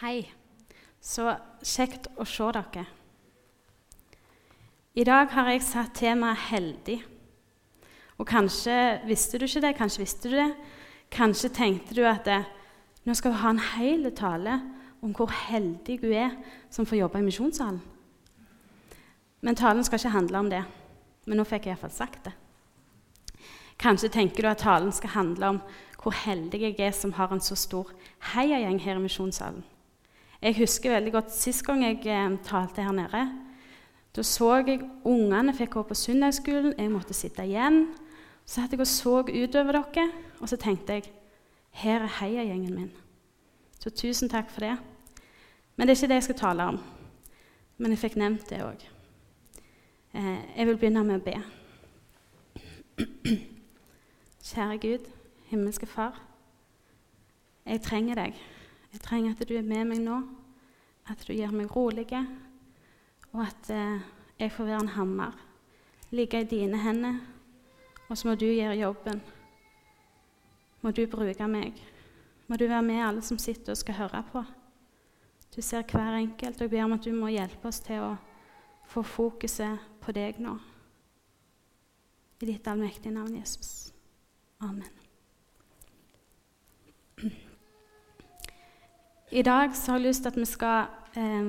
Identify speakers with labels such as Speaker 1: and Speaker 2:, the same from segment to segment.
Speaker 1: Hei. Så kjekt å se dere. I dag har jeg satt temaet 'heldig'. Og Kanskje visste du ikke det, kanskje visste du det. Kanskje tenkte du at det, nå skal vi ha en hel tale om hvor heldig du er som får jobbe i misjonssalen. Men talen skal ikke handle om det. Men nå fikk jeg iallfall sagt det. Kanskje tenker du at talen skal handle om hvor heldig jeg er som har en så stor heiagjeng her i misjonssalen. Jeg husker veldig godt sist gang jeg eh, talte her nede. Da så jeg ungene fikk gå på søndagsskolen, jeg måtte sitte igjen. Så satt jeg og så utover dere, og så tenkte jeg her er heiagjengen min. Så tusen takk for det. Men det er ikke det jeg skal tale om. Men jeg fikk nevnt det òg. Eh, jeg vil begynne med å be. Kjære Gud, himmelske Far. Jeg trenger deg. Jeg trenger at du er med meg nå, at du gjør meg rolig, og at eh, jeg får være en hammer, ligge i dine hender, og så må du gjøre jobben. Må du bruke meg. Må du være med alle som sitter og skal høre på. Du ser hver enkelt, og jeg ber om at du må hjelpe oss til å få fokuset på deg nå. I ditt allmektige navn, Jesus. Amen. I dag så har jeg lyst til at vi skal eh,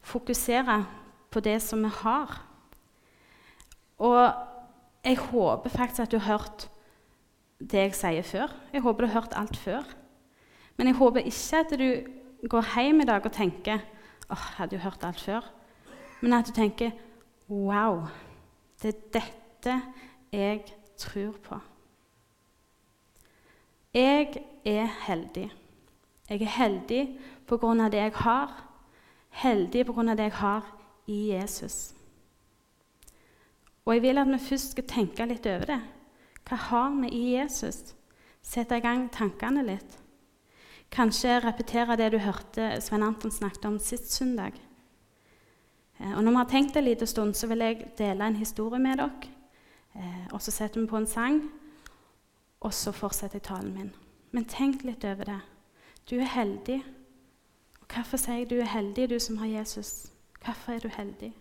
Speaker 1: fokusere på det som vi har. Og jeg håper faktisk at du har hørt det jeg sier før. Jeg håper du har hørt alt før. Men jeg håper ikke at du går hjem i dag og tenker åh, oh, hadde jo hørt alt før. Men at du tenker wow, det er dette jeg tror på. Jeg er heldig. Jeg er heldig på grunn av det jeg har. Heldig på grunn av det jeg har i Jesus. Og jeg vil at vi først skal tenke litt over det. Hva har vi i Jesus? Sette i gang tankene litt. Kanskje repetere det du hørte Svein Anton snakket om sist søndag. Eh, og når vi har tenkt en liten stund, så vil jeg dele en historie med dere. Eh, og så setter vi på en sang, og så fortsetter jeg talen min. Men tenk litt over det. Du er heldig. Og hvorfor sier jeg du er heldig, du som har Jesus? Hvorfor er du heldig?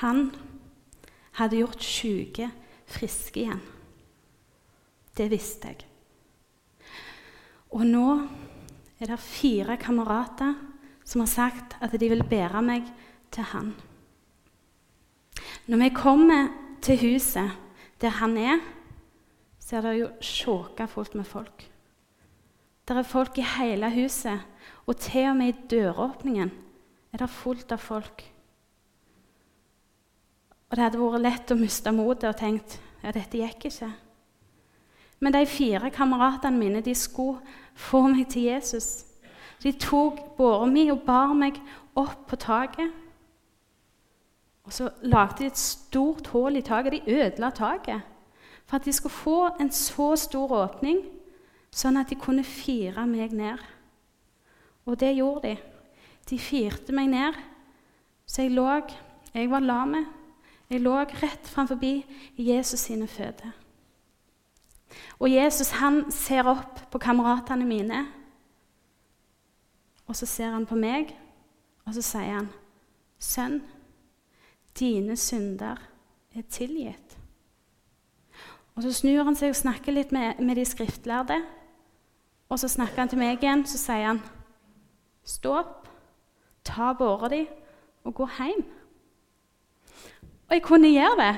Speaker 1: Han hadde gjort syke friske igjen. Det visste jeg. Og nå er det fire kamerater som har sagt at de vil bære meg til han. Når vi kommer til huset der han er, så er det jo sjåka fullt med folk. Det er folk i hele huset, og til og med i døråpningen er det fullt av folk. Og det hadde vært lett å miste motet og tenkt ja, dette gikk ikke. Men de fire kameratene mine de skulle få meg til Jesus. De tok båra mi og bar meg opp på taket. Og så lagde de et stort hull i taket. De ødela taket for at de skulle få en så stor åpning, sånn at de kunne fire meg ned. Og det gjorde de. De firte meg ned, så jeg lå Jeg var lam. Jeg lå rett framfor Jesus sine føtter. Og Jesus han ser opp på kameratene mine. Og så ser han på meg, og så sier han, 'Sønn, dine synder er tilgitt.' Og Så snur han seg og snakker litt med, med de skriftlærde. Og så snakker han til meg igjen, så sier han, 'Stå opp, ta båra di og gå hjem.' Og jeg kunne gjøre det.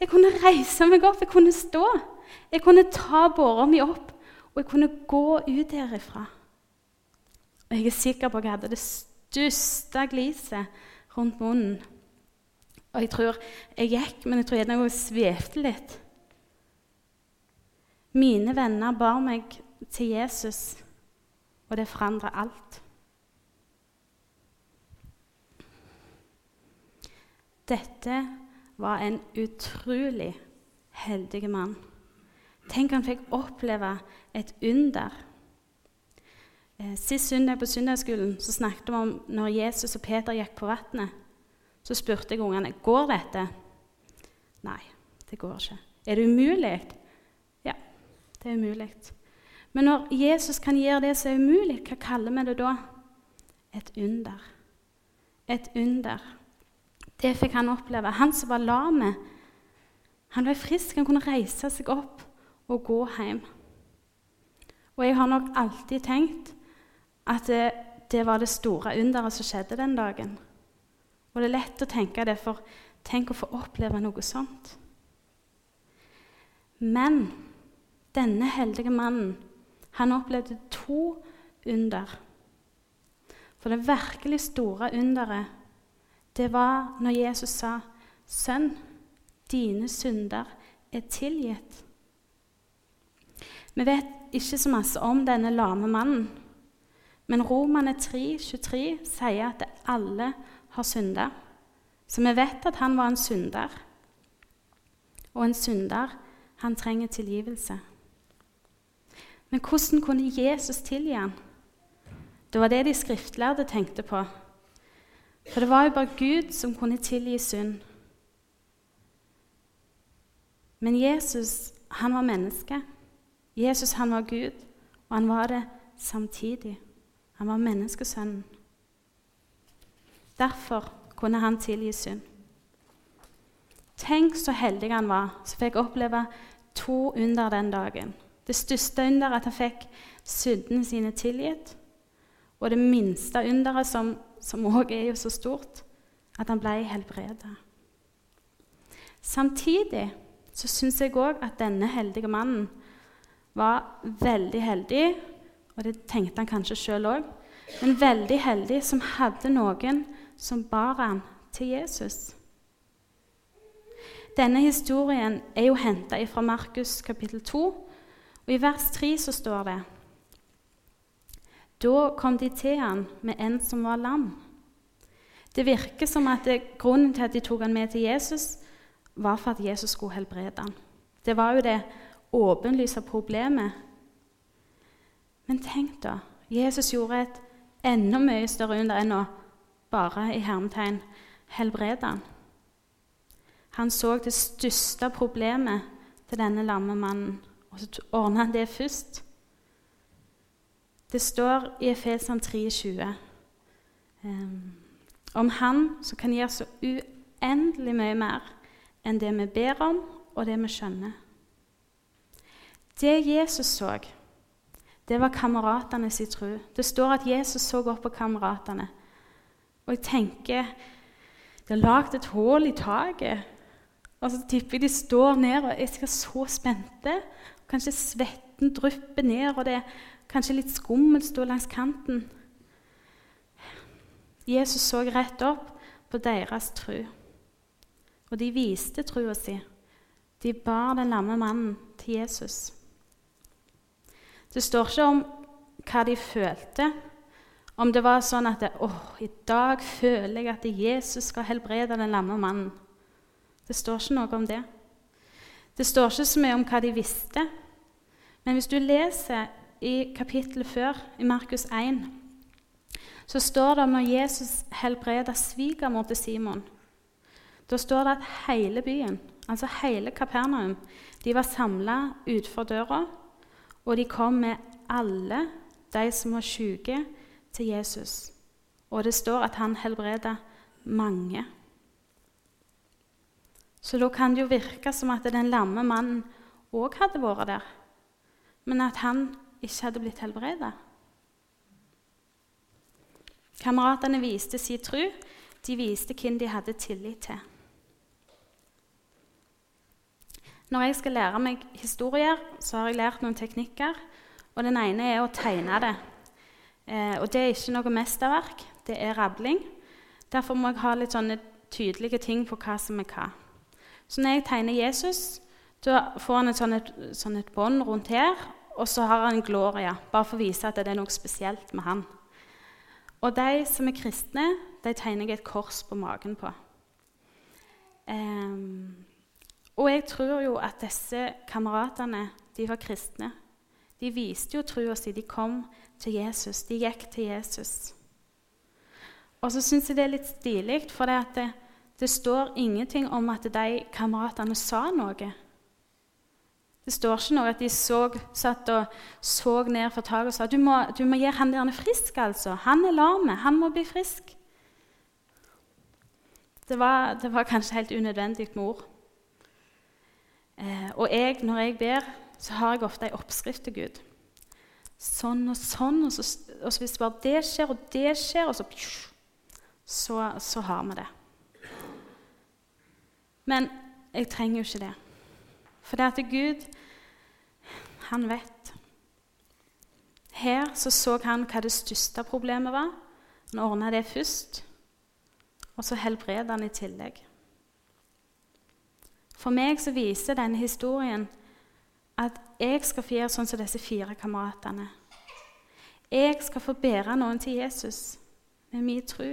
Speaker 1: Jeg kunne reise meg opp, jeg kunne stå. Jeg kunne ta båra mi opp, og jeg kunne gå ut derifra. Og jeg er sikker på at jeg hadde det største gliset rundt munnen. Og jeg tror jeg gikk, men jeg tror gjerne jeg svevde litt. Mine venner bar meg til Jesus, og det forandra alt. dette var en utrolig heldig mann. Tenk han fikk oppleve et under. Eh, sist søndag på søndagsskolen så snakket vi om når Jesus og Peter gikk på vannet. Så spurte jeg ungene går dette. Nei, det går ikke. Er det umulig? Ja, det er umulig. Men når Jesus kan gjøre det som er umulig, hva kaller vi det da? Et under. Et under. Det fikk han oppleve. Han som var lam, han ble frisk. Han kunne reise seg opp og gå hjem. Og jeg har nok alltid tenkt at det, det var det store underet som skjedde den dagen. Og det er lett å tenke det, for tenk å få oppleve noe sånt. Men denne heldige mannen, han opplevde to under. For det virkelig store underet, det var når Jesus sa, 'Sønn, dine synder er tilgitt'. Vi vet ikke så masse om denne lame mannen, men Romane 3, 23 sier at alle har synda. Så vi vet at han var en synder. Og en synder, han trenger tilgivelse. Men hvordan kunne Jesus tilgi ham? Det var det de skriftlærde tenkte på. For det var jo bare Gud som kunne tilgi synd. Men Jesus, han var menneske. Jesus, han var Gud, og han var det samtidig. Han var menneskesønnen. Derfor kunne han tilgi synd. Tenk så heldig han var som fikk oppleve to under den dagen. Det største under at han fikk syndene sine tilgitt. Og det minste underet, som òg er jo så stort, at han ble helbredet. Samtidig så syns jeg òg at denne heldige mannen var veldig heldig, og det tenkte han kanskje sjøl òg, men veldig heldig som hadde noen som bar han til Jesus. Denne historien er jo henta fra Markus kapittel 2, og i vers 3 så står det Da kom de til han med en som var lam. Det virker som at det, grunnen til at de tok han med til Jesus, var for at Jesus skulle helbrede han. Det var jo det åpenlyse problemet. Men tenk, da. Jesus gjorde et enda mye større under enn å bare i hermetegn helbrede han. Han så det største problemet til denne lamme mannen, og så ordna han det først. Det står i Efesan 3,20 um, om Han som kan gjøre så uendelig mye mer enn det vi ber om, og det vi skjønner. Det Jesus så, det var kameratene sin tro. Det står at Jesus så opp på kameratene. Og jeg tenker De har lagd et hull i taket. Og så tipper jeg de står ned og er så spente. Kanskje svetten drypper ned, og det er kanskje litt skummelt stå langs kanten. Jesus så rett opp på deres tru. og de viste trua si. De bar den lamme mannen til Jesus. Det står ikke om hva de følte, om det var sånn at det, oh, i dag føler jeg at Jesus skal helbrede den lamme mannen. Det står ikke noe om det. Det står ikke så mye om hva de visste. Men hvis du leser i kapittelet før, i Markus 1, så står det om når Jesus helbreda svigermor til Simon. Da står det at hele byen, altså hele Kapernaum, de var samla utenfor døra, og de kom med alle de som var syke, til Jesus. Og det står at han helbreder mange. Så da kan det jo virke som at den lamme mannen òg hadde vært der, men at han ikke hadde blitt helbredet. Kameratene viste sin tro. De viste hvem de hadde tillit til. Når jeg skal lære meg historier, så har jeg lært noen teknikker. og Den ene er å tegne det. Eh, og det er ikke noe mesterverk, det er rabling. Derfor må jeg ha litt sånne tydelige ting på hva som er hva. Så når jeg tegner Jesus, da får han et sånt, et, sånn et bånd rundt her, og så har han Gloria, bare for å vise at det er noe spesielt med han. Og de som er kristne, de tegner jeg et kors på magen på. Um, og jeg tror jo at disse kameratene de var kristne. De viste jo trua si. De kom til Jesus. De gikk til Jesus. Og så syns jeg det er litt stilig, for det, det, det, står ingenting om at de kameratene sa noe. Det står ikke noe at de så, satt og så ned fra taket og sa du må, du må gjøre han der frisk. altså. Han er lam. Han må bli frisk. Det var, det var kanskje helt unødvendig med ord. Eh, og jeg, når jeg ber, så har jeg ofte ei oppskrift til Gud. Sånn og sånn, og, så, og så hvis bare det skjer, og det skjer, og så så, så har vi det. Men jeg trenger jo ikke det. For det at Gud, han vet. Her så, så han hva det største problemet var. Han ordna det først, og så helbreda han i tillegg. For meg så viser denne historien at jeg skal få gjøre sånn som disse fire kameratene. Jeg skal få bære noen til Jesus med min tro.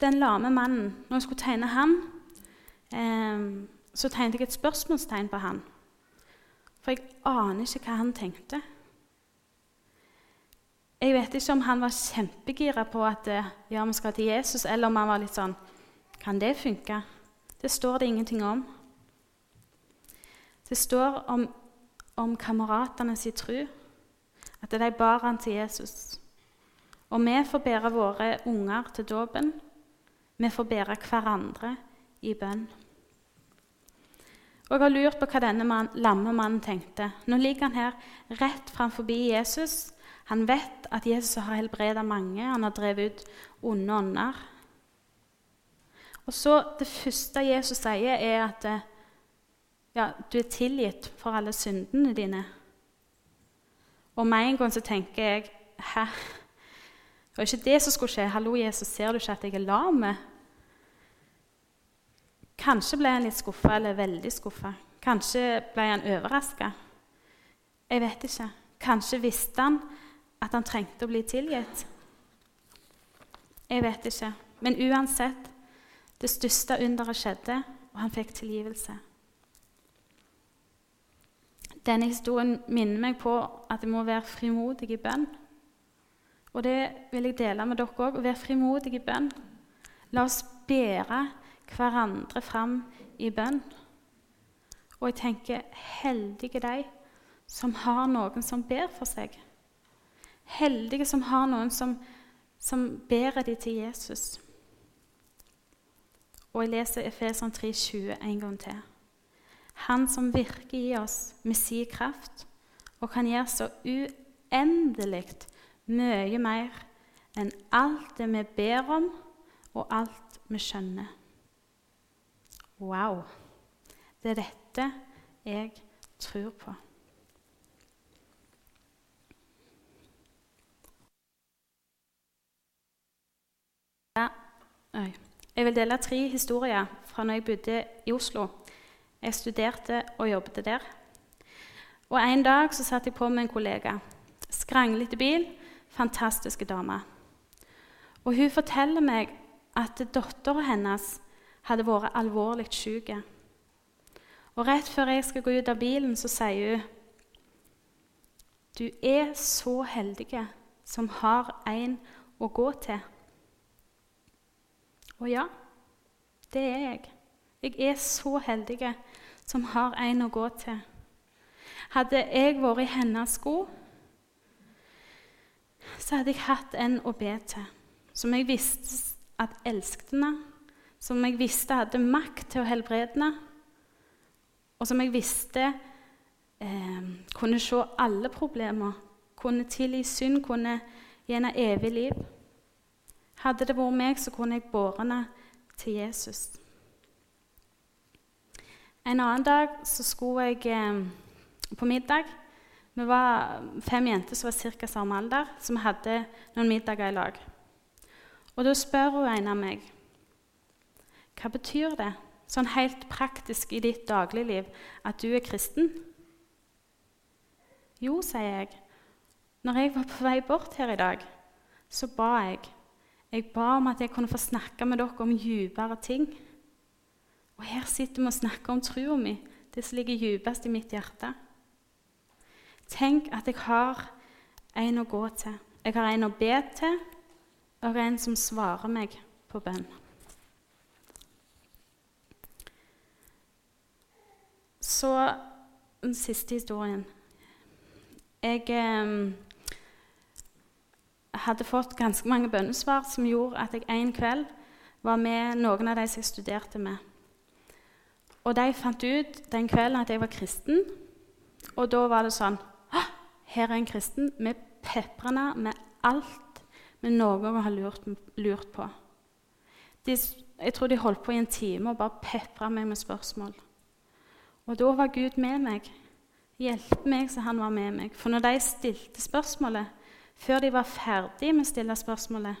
Speaker 1: Den lame mannen Når jeg skulle tegne han, så tegnet jeg et spørsmålstegn på han. For jeg aner ikke hva han tenkte. Jeg vet ikke om han var kjempegira på at eh, ja, vi skal til Jesus, eller om han var litt sånn kan det funke? Det står det ingenting om. Det står om, om kameratene sin tro, at de bar han til Jesus. Og vi får bære våre unger til dåpen. Vi får bære hverandre i bønn. Og Jeg har lurt på hva denne man, lamme mannen tenkte. Nå ligger han her rett framfor Jesus. Han vet at Jesus har helbredet mange. Han har drevet ut onde ånder. Og så Det første Jesus sier, er at eh, ja, du er tilgitt for alle syndene dine. Og med en gang så tenker jeg Hæ? Det var ikke det som skulle skje. Hallo, Jesus, ser du ikke at jeg er lam? Kanskje ble han litt skuffa, eller veldig skuffa. Kanskje ble han overraska. Jeg vet ikke. Kanskje visste han at han trengte å bli tilgitt. Jeg vet ikke. Men uansett det største underet skjedde, og han fikk tilgivelse. Denne historien minner meg på at jeg må være frimodig i bønn. Og det vil jeg dele med dere òg. Å være frimodig i bønn. La oss bære hverandre fram i bønn. Og jeg tenker heldige de som har noen som ber for seg. Heldige som har noen som, som ber de til Jesus. Og jeg leser Efeson 3,20 en gang til. Han som virker i oss med sin kraft og kan gjøre så uendelig mye mer enn alt det vi ber om, og alt vi skjønner. Wow! Det er dette jeg tror på. Jeg vil dele tre historier fra når jeg bodde i Oslo. Jeg studerte og jobbet der. Og En dag så satt jeg på med en kollega. Skranglete bil, fantastiske dame. Og Hun forteller meg at dattera hennes hadde vært alvorlig syk. Og Rett før jeg skal gå ut av bilen, så sier hun Du er så heldig som har en å gå til. Og ja, det er jeg. Jeg er så heldig som har en å gå til. Hadde jeg vært i hennes sko, så hadde jeg hatt en å be til, som jeg visste at elsket henne, som jeg visste hadde makt til å helbrede og som jeg visste eh, kunne se alle problemer, kunne tilgi synd, kunne henne evig liv. Hadde det vært meg, så kunne jeg båret henne til Jesus. En annen dag så skulle jeg eh, på middag. Vi var fem jenter som var ca. samme alder, som hadde noen middager i lag. Og Da spør hun en av meg hva betyr det sånn helt praktisk i ditt dagligliv at du er kristen. Jo, sier jeg. Når jeg var på vei bort her i dag, så ba jeg Jeg ba om at jeg kunne få snakke med dere om dypere ting. Og her sitter vi og snakker om troa mi, det som ligger dypest i mitt hjerte. Tenk at jeg har en å gå til. Jeg har en å be til, og en som svarer meg på bønn. Så den siste historien. Jeg eh, hadde fått ganske mange bønnesvar som gjorde at jeg en kveld var med noen av de som jeg studerte med. Og de fant ut den kvelden at jeg var kristen, og da var det sånn Her er en kristen. Vi peprer henne med alt med noe hun har lurt, lurt på. De, jeg tror de holdt på i en time og bare pepra meg med spørsmål. Og da var Gud med meg. Hjelpe meg så han var med meg. For når de stilte spørsmålet, før de var ferdig med å stille spørsmålet,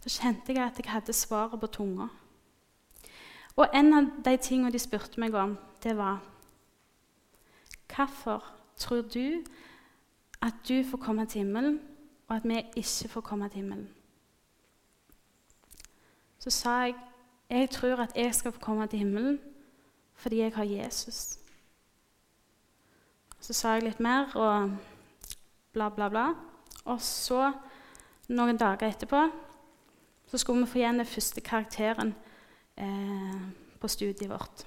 Speaker 1: så kjente jeg at jeg hadde svaret på tunga. Og en av de tingene de spurte meg om, det var Hvorfor tror du at du får komme til himmelen, og at vi ikke får komme til himmelen? Så sa jeg jeg tror at jeg skal få komme til himmelen fordi jeg har Jesus. Så sa jeg litt mer og bla, bla, bla. Og så, noen dager etterpå, så skulle vi få igjen den første karakteren eh, på studiet vårt.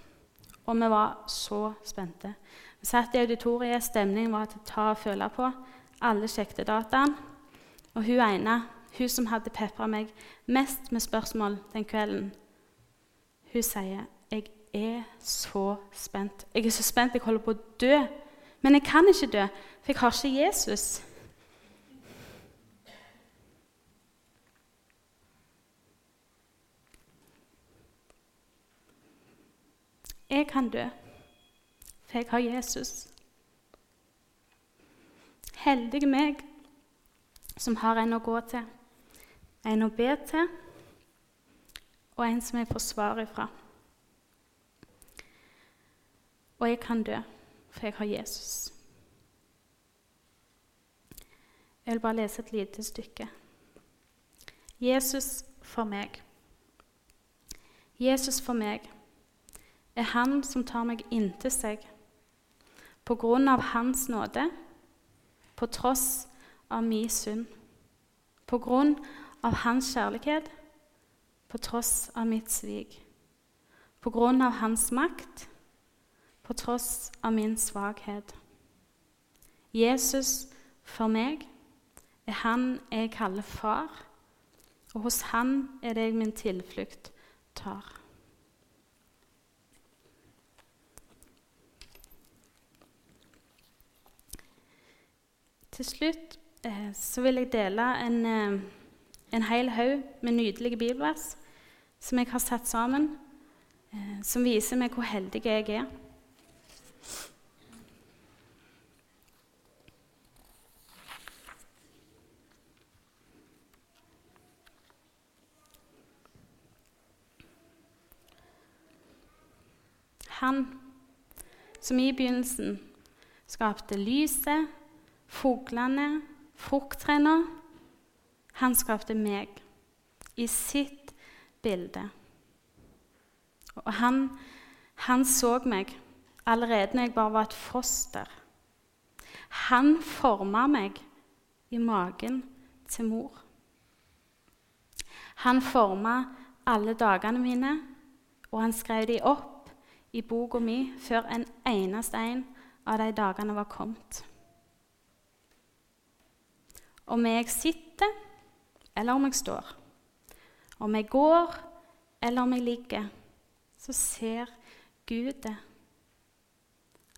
Speaker 1: Og vi var så spente. Vi satt i auditoriet, stemningen var til å ta og føle på. Alle sjekket dataen. Og hun ene, hun som hadde pepra meg mest med spørsmål den kvelden, hun sier er så spent. Jeg er så spent jeg holder på å dø. Men jeg kan ikke dø, for jeg har ikke Jesus. Jeg kan dø, for jeg har Jesus. Heldige meg som har en å gå til, en å be til, og en som jeg får svar ifra. Og jeg kan dø, for jeg har Jesus. Jeg vil bare lese et lite stykke. Jesus for meg. Jesus for meg. Er Han som tar meg inntil seg. På grunn av Hans nåde, på tross av min synd, på grunn av Hans kjærlighet, på tross av mitt svik, på grunn av Hans makt, på tross av min svakhet. Jesus for meg er Han jeg kaller far, og hos Han er det jeg min tilflukt tar. Til slutt eh, så vil jeg dele en, eh, en hel haug med nydelige bibelvers som jeg har satt sammen, eh, som viser meg hvor heldig jeg er. Han som i begynnelsen skapte lyset fuglene, frukttrærne. Han skapte meg i sitt bilde. Og han, han så meg allerede når jeg bare var et foster. Han forma meg i magen til mor. Han forma alle dagene mine, og han skrev de opp i boka mi før en eneste en av de dagene var kommet. Om jeg sitter, eller om jeg står. Om jeg går, eller om jeg ligger, så ser Gud det.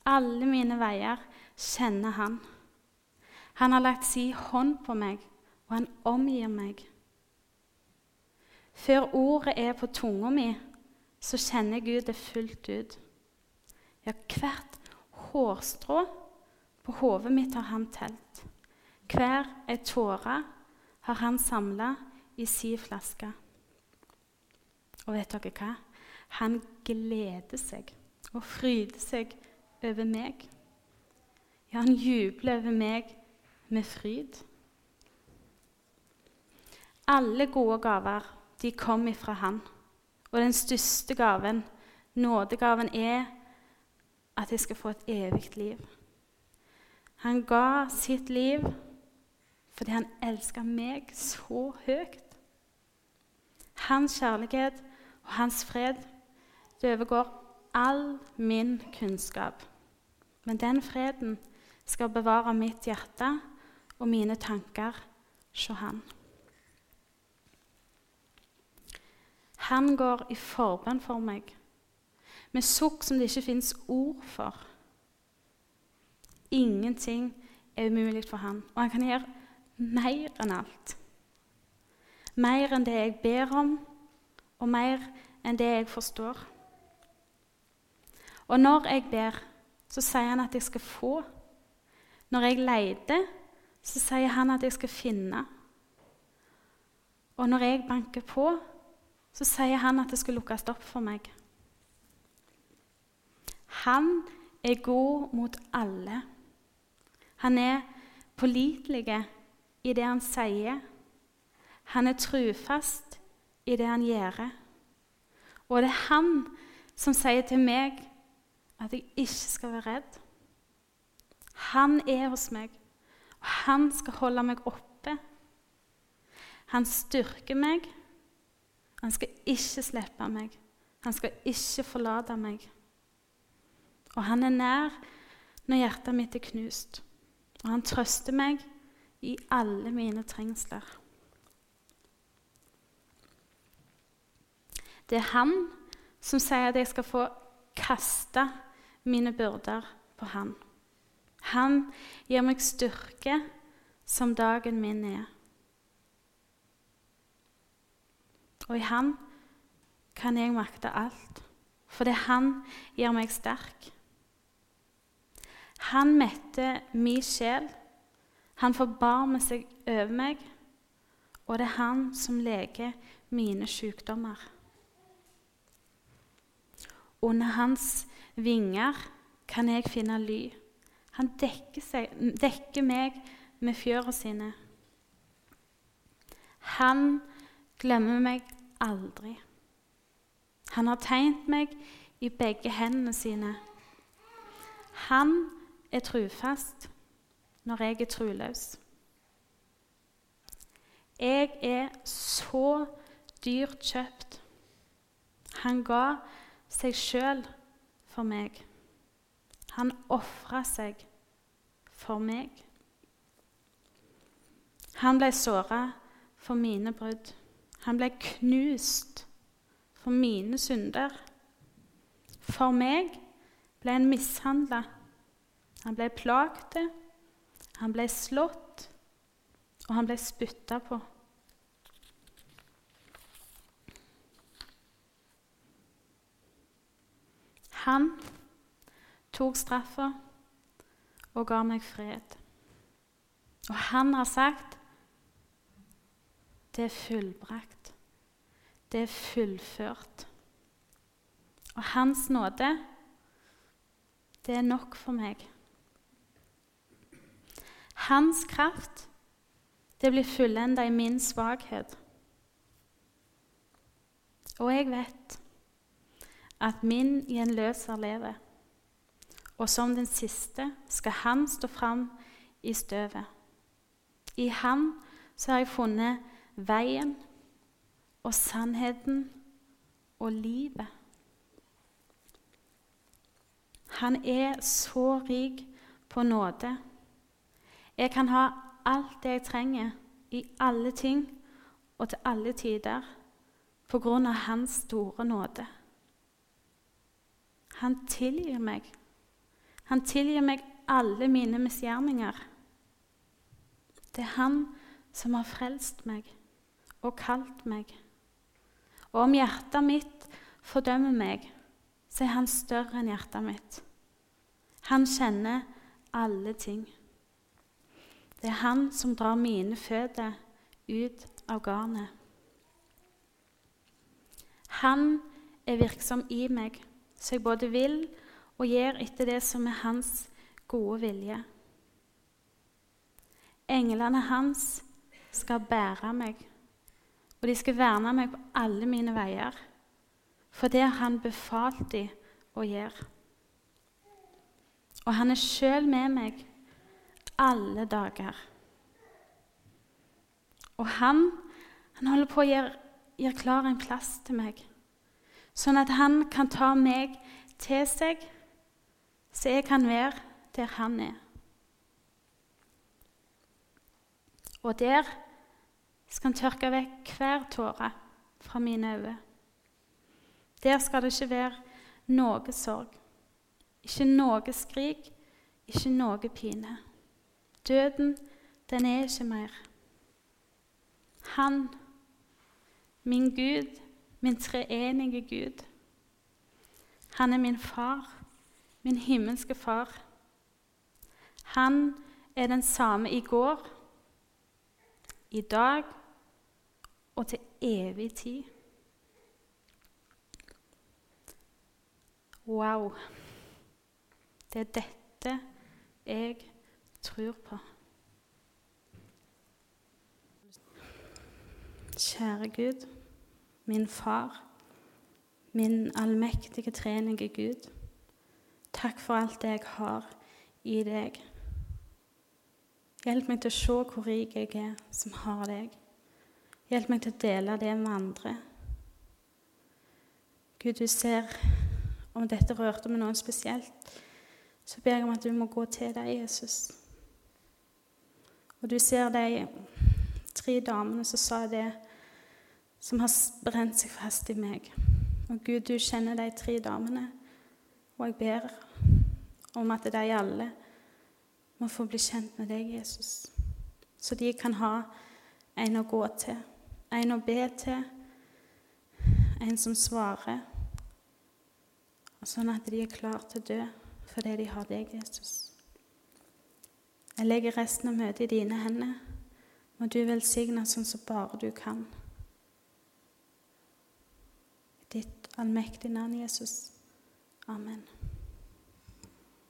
Speaker 1: Alle mine veier kjenner Han. Han har lagt si hånd på meg, og han omgir meg. Før ordet er på tunga mi, så kjenner Gud det fullt ut. Ja, hvert hårstrå på hodet mitt har han telt. Hver ei tåre har han samla i si flaske. Og vet dere hva? Han gleder seg og fryder seg over meg. Ja, han jubler over meg med fryd. Alle gode gaver de kom ifra Han. Og den største gaven, nådegaven, er at jeg skal få et evig liv. Han ga sitt liv fordi han elska meg så høyt. Hans kjærlighet og hans fred det overgår all min kunnskap. Men den freden skal bevare mitt hjerte og mine tanker hos Han. Han går i forbønn for meg, med sukk som det ikke fins ord for. Ingenting er umulig for han, og han kan gjøre mer enn alt. Mer enn det jeg ber om, og mer enn det jeg forstår. Og når jeg ber, så sier han at jeg skal få. Når jeg leter, så sier han at jeg skal finne. Og når jeg banker på, så sier han at det skal lukkes opp for meg. Han er god mot alle. Han er pålitelig i det han sier. Han er trufast i det han gjør. Og det er han som sier til meg at jeg ikke skal være redd. Han er hos meg, og han skal holde meg oppe. Han styrker meg han skal ikke slippe meg. Han skal ikke forlate meg. Og han er nær når hjertet mitt er knust. Og han trøster meg i alle mine trengsler. Det er han som sier at jeg skal få kaste mine byrder på han. Han gir meg styrke som dagen min er. Og i Han kan jeg makte alt, fordi Han gjør meg sterk. Han metter min sjel. Han forbarmer seg over meg, og det er han som leger mine sykdommer. Under hans vinger kan jeg finne ly. Han dekker, seg, dekker meg med fjøra sine. Han glemmer meg aldri. Han har tegnet meg i begge hendene sine. Han er trufast når jeg er truløs. Jeg er så dyrt kjøpt. Han ga seg sjøl for meg. Han ofra seg for meg. Han ble såra for mine brudd. Han ble knust for mine synder. For meg ble han mishandla. Han ble plagd, han ble slått, og han ble spytta på. Han tok straffa og ga meg fred. Og han har sagt det er fullbrakt. Det er fullført. Og Hans nåde, det er nok for meg. Hans kraft, det blir fullenda i min svakhet. Og jeg vet at min gjenløser lever. Og som den siste skal han stå fram i støvet. I ham så har jeg funnet veien og sannheten og livet. Han er så rik på nåde. Jeg kan ha alt det jeg trenger, i alle ting og til alle tider, på grunn av Hans store nåde. Han tilgir meg. Han tilgir meg alle mine misgjerninger. Det er Han som har frelst meg og kalt meg. Og om hjertet mitt fordømmer meg, så er han større enn hjertet mitt. Han kjenner alle ting. Det er han som drar mine føtter ut av garnet. Han er virksom i meg, så jeg både vil og gjør etter det som er hans gode vilje. Englene hans skal bære meg Og de skal verne meg på alle mine veier, for det har han befalt dem å gjøre. Og han er sjøl med meg alle dager. Og han, han holder på å gjøre, gjøre klar en plass til meg, sånn at han kan ta meg til seg, så jeg kan være der han er. Og der skal han tørke vekk hver tåre fra mine øyne. Der skal det ikke være noe sorg, ikke noe skrik, ikke noe pine. Døden, den er ikke mer. Han, min Gud, min treenige Gud, han er min far, min himmelske far. Han er den samme i går, i dag og til evig tid. Wow. Det er dette jeg tror på. Kjære Gud, min far, min allmektige, trenige Gud. Takk for alt det jeg har i deg. Hjelp meg til å se hvor rik jeg er som har deg. Hjelp meg til å dele det med andre. Gud, du ser om dette rørte med noen spesielt, så ber jeg om at du må gå til deg, Jesus. Og du ser de tre damene som sa det, som har brent seg fast i meg. Og Gud, du kjenner de tre damene, og jeg ber om at de alle må få bli kjent med deg, Jesus. Så de kan ha en å gå til, en å be til, en som svarer. Og sånn at de er klare til å dø fordi de har deg, Jesus. Jeg legger resten av møtet i dine hender. Må du velsigne sånn som bare du kan. I ditt allmektige navn, Jesus. Amen.